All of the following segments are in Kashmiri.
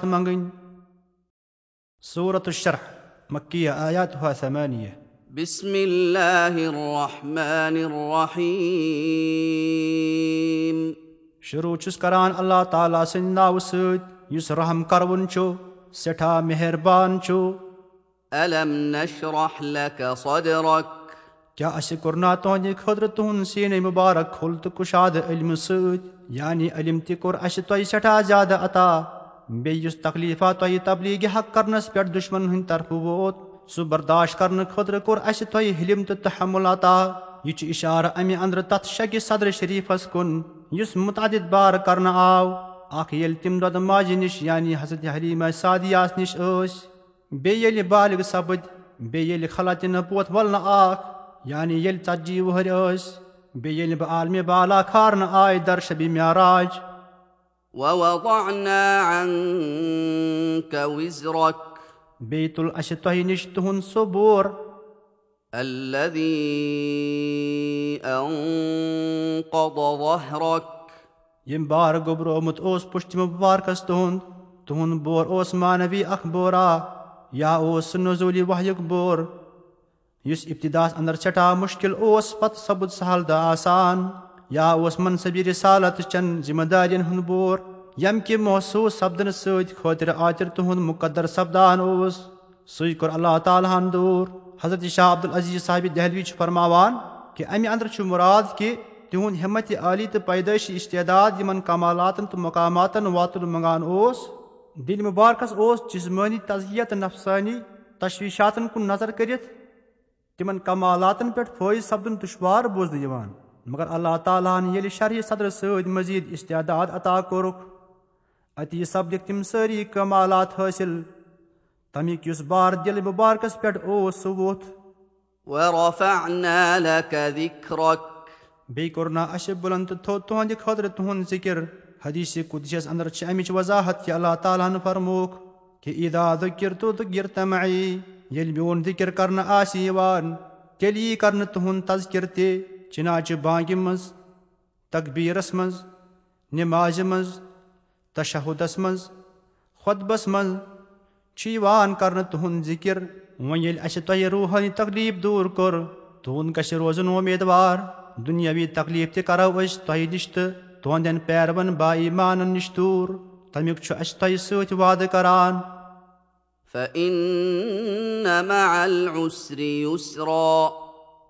حاجت منٛگٕنۍ صوٗرت شرح مکی آیات ثمانیہ بسم الله الرحمن الرحيم شروٗع چھُس کران اللہ تعالیٰ سٕنٛدِ ناوٕ سۭتۍ یُس رحم کروُن چھُ سٮ۪ٹھاہ مہربان چھُ ألم نشرح لك صدرك کیٛاہ اَسہِ کوٚرنا تُہنٛدِ خٲطرٕ تُہُنٛد سیٖنے مُبارک کھُل تہٕ کُشادٕ علمہٕ سۭتۍ یعنی علم تہِ کوٚر اَسہِ تۄہہِ سٮ۪ٹھاہ زیادٕ عطا بیٚیہِ یُس تکلیٖفا تۄہہِ تبلیٖغ حق کرنس پٮ۪ٹھ دُشمن ہٕنٛدِ طرفہٕ ووت سُہ برداشت کرنہٕ خٲطرٕ کوٚر اَسہِ تۄہہِ حِلم تہٕ تحمل عطا یہِ چھُ اِشارٕ امہِ انٛدرٕ تتھ شکہِ صدرٕ شریٖفس کُن. یُس مُتعدِد بار کرنہٕ آو. اکھ ییٚلہِ تِم دۄدٕ ماجہِ نِش یعنی حضرت حلیٖما سادِیاہس نِش ٲسۍ بیٚیہِ ییٚلہِ بالغ سپٕدۍ بیٚیہِ ییٚلہِ خلط نہٕ پوتھ آکھ یعنی ییٚلہِ ژتجی وُہٕرۍ ٲسۍ بیٚیہِ ییٚلہِ بہٕ عالمہِ بالا کھارنہٕ آے درشبی معراج بیٚیہِ تُل اَسہِ تۄہہِ نِش تُہُنٛد سُہ بور ییٚمۍ بار گوٚبرومُت اوس پُشتہِ مُبارکس تُہُنٛد تُہُنٛد بور اوس مانوی اکھ بورا یا اوس سُہ نزوٗلی واہیُک بور یُس اِبتِداہس انٛدر سٮ۪ٹھاہ مُشکِل اوس پتہٕ سپُد سہل تہٕ آسان یا اوس منصبی رِسالت چٮ۪ن ذِمہٕ دارین ہُنٛد بور ییٚمہِ کہِ محسوٗس سپدنہٕ سۭتۍ خٲطرٕ عطر تُہُنٛد مُقدر سپدان اوس سُے کوٚر اللہ تعالیٰ ہن دوٗر حضرت شاہ عبدالعزیٖز صاحبِ دہلوی چھُ فرماوان کہِ امہِ انٛدر چھُ مُراد کہِ تِہُنٛد ہِمت عٲلی تہٕ پیدٲشی اِشتعداد یِمن کمالاتن تہٕ مُقاماتن واتُن منٛگان اوس دِلہِ مُبارکس اوس جِسمٲنی تزیت تہٕ نفسٲنی تشویشاتن کُن نظر کٔرِتھ تِمن کمالاتن پٮ۪ٹھ فٲیِد سپدُن دُشوار بوزنہٕ یِوان مگر اللہ تعالیٰ ہن ییٚلہِ شرحہِ صدرٕ سۭتۍ مزیٖد اِشتعداد عطا کوٚرُکھ اتی سپدِکھ تِم سٲری کمالات حٲصِل تمیُک یُس بار دِلہِ مُبارکس پٮ۪ٹھ اوس سُہ ووٚتھ بیٚیہِ کوٚرنا اَسہِ بُلند تہٕ تھوٚد تُہنٛدِ خٲطرٕ تُہُنٛد ذِکِر۔ حدیثہِ کُدِس انٛدر چھِ امِچ وضاحت کہِ اللہ تعالیٰ ہن فرموکھ کہِ عیٖدا دُکِر تہٕ دُگِر تمعی ییٚلہِ میون ذِکِر کرنہٕ آسہِ یِوان تیٚلہِ یی کرنہٕ تُہُنٛد تذکِر تہِ چِناچہِ بانگہِ منٛز تقبیٖرس منٛز نِمازِ منٛز تشہُدس منٛز خۄطبس منٛز چھُ یِوان کرنہٕ تُہُنٛد ذِکِر۔ وۄنۍ ییٚلہِ اَسہِ تۄہہِ روحٲنی تکلیٖف دوٗر کوٚر تُہُنٛد گژھِ روزُن اُمیدوار۔ دُنیٲوی تکلیٖف تہِ کرو أسۍ تۄہہِ نِش تہٕ تُہنٛدٮ۪ن پیروَن با ایٖمانن نِش دوٗر۔ تمیُک چھُ اَسہِ تۄہہِ سۭتۍ وادٕ کران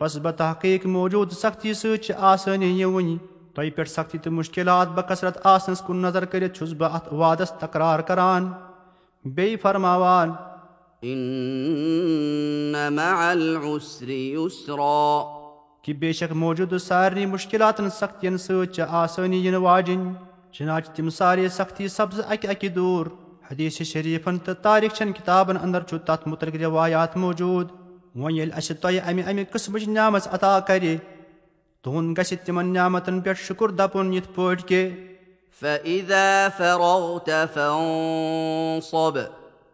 بس بہ تحقیٖق موٗجوٗد سختی سۭتۍ چھِ آسٲنی یِوٕنۍ تۄہہِ پٮ۪ٹھ سختی تہٕ مُشکِلات بکثرت آسنس کُن نظر کٔرِتھ چھُس بہٕ اتھ وادس تکرار کران. بیٚیہِ فرماوان کہِ بے شک موٗجوٗدٕ سارنٕے مُشکِلاتن سختین سۭتۍ چھِ آسٲنی یِنہٕ واجِنۍ چِناچہِ تِم سارے سختی سبزٕ اکہِ اکہِ دوٗر. حدیث شریٖفن تہٕ تاریٖخ چٮ۪ن کِتابن انٛدر چھُ تتھ مُتعلق رِوایات موٗجوٗد وۄنۍ ییٚلہِ اَسہِ تۄہہِ امہِ امہِ قٕسمٕچ نعمژ عطا کرِ تُہُنٛد گژھِ تِمن نعمتن پٮ۪ٹھ شُکُر دپُن یِتھ پٲٹھۍ کہِ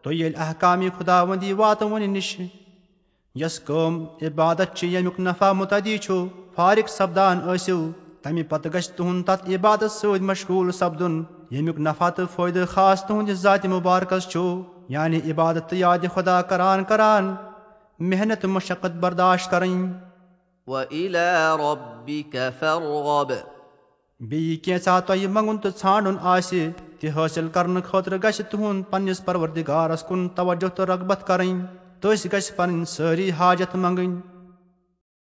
تُہۍ ییٚلہِ احکامی خُدا ؤنٛدی واتہٕ وُنہِ نِش یۄس کٲم عبادت چھِ ییٚمیُک نفع مُتعدی چھُ فارغ سپدان ٲسِو تمہِ پتہٕ گژھِ تُہُنٛد تتھ عبادت سۭتۍ مشغوٗل سپدُن ییٚمیُک نفع تہٕ فٲیدٕ خاص تُہنٛدِس ذاتہِ مُبارکس چھُ یعنی عبادت تہٕ یادِ خۄدا کران کران محنت مشقت برداشت کرٕنۍ بیٚیہِ کینٛژھا تۄہہِ منٛگُن تہٕ ژھانڈُن آسہِ تہِ حٲصِل کرنہٕ خٲطرٕ گژھِ تُہُنٛد پننِس پروردِگارس کُن توجہ تہٕ رغبت کرٕنۍ تٔسۍ گژھِ پنٕنۍ سٲری حاجت منٛگٕنۍ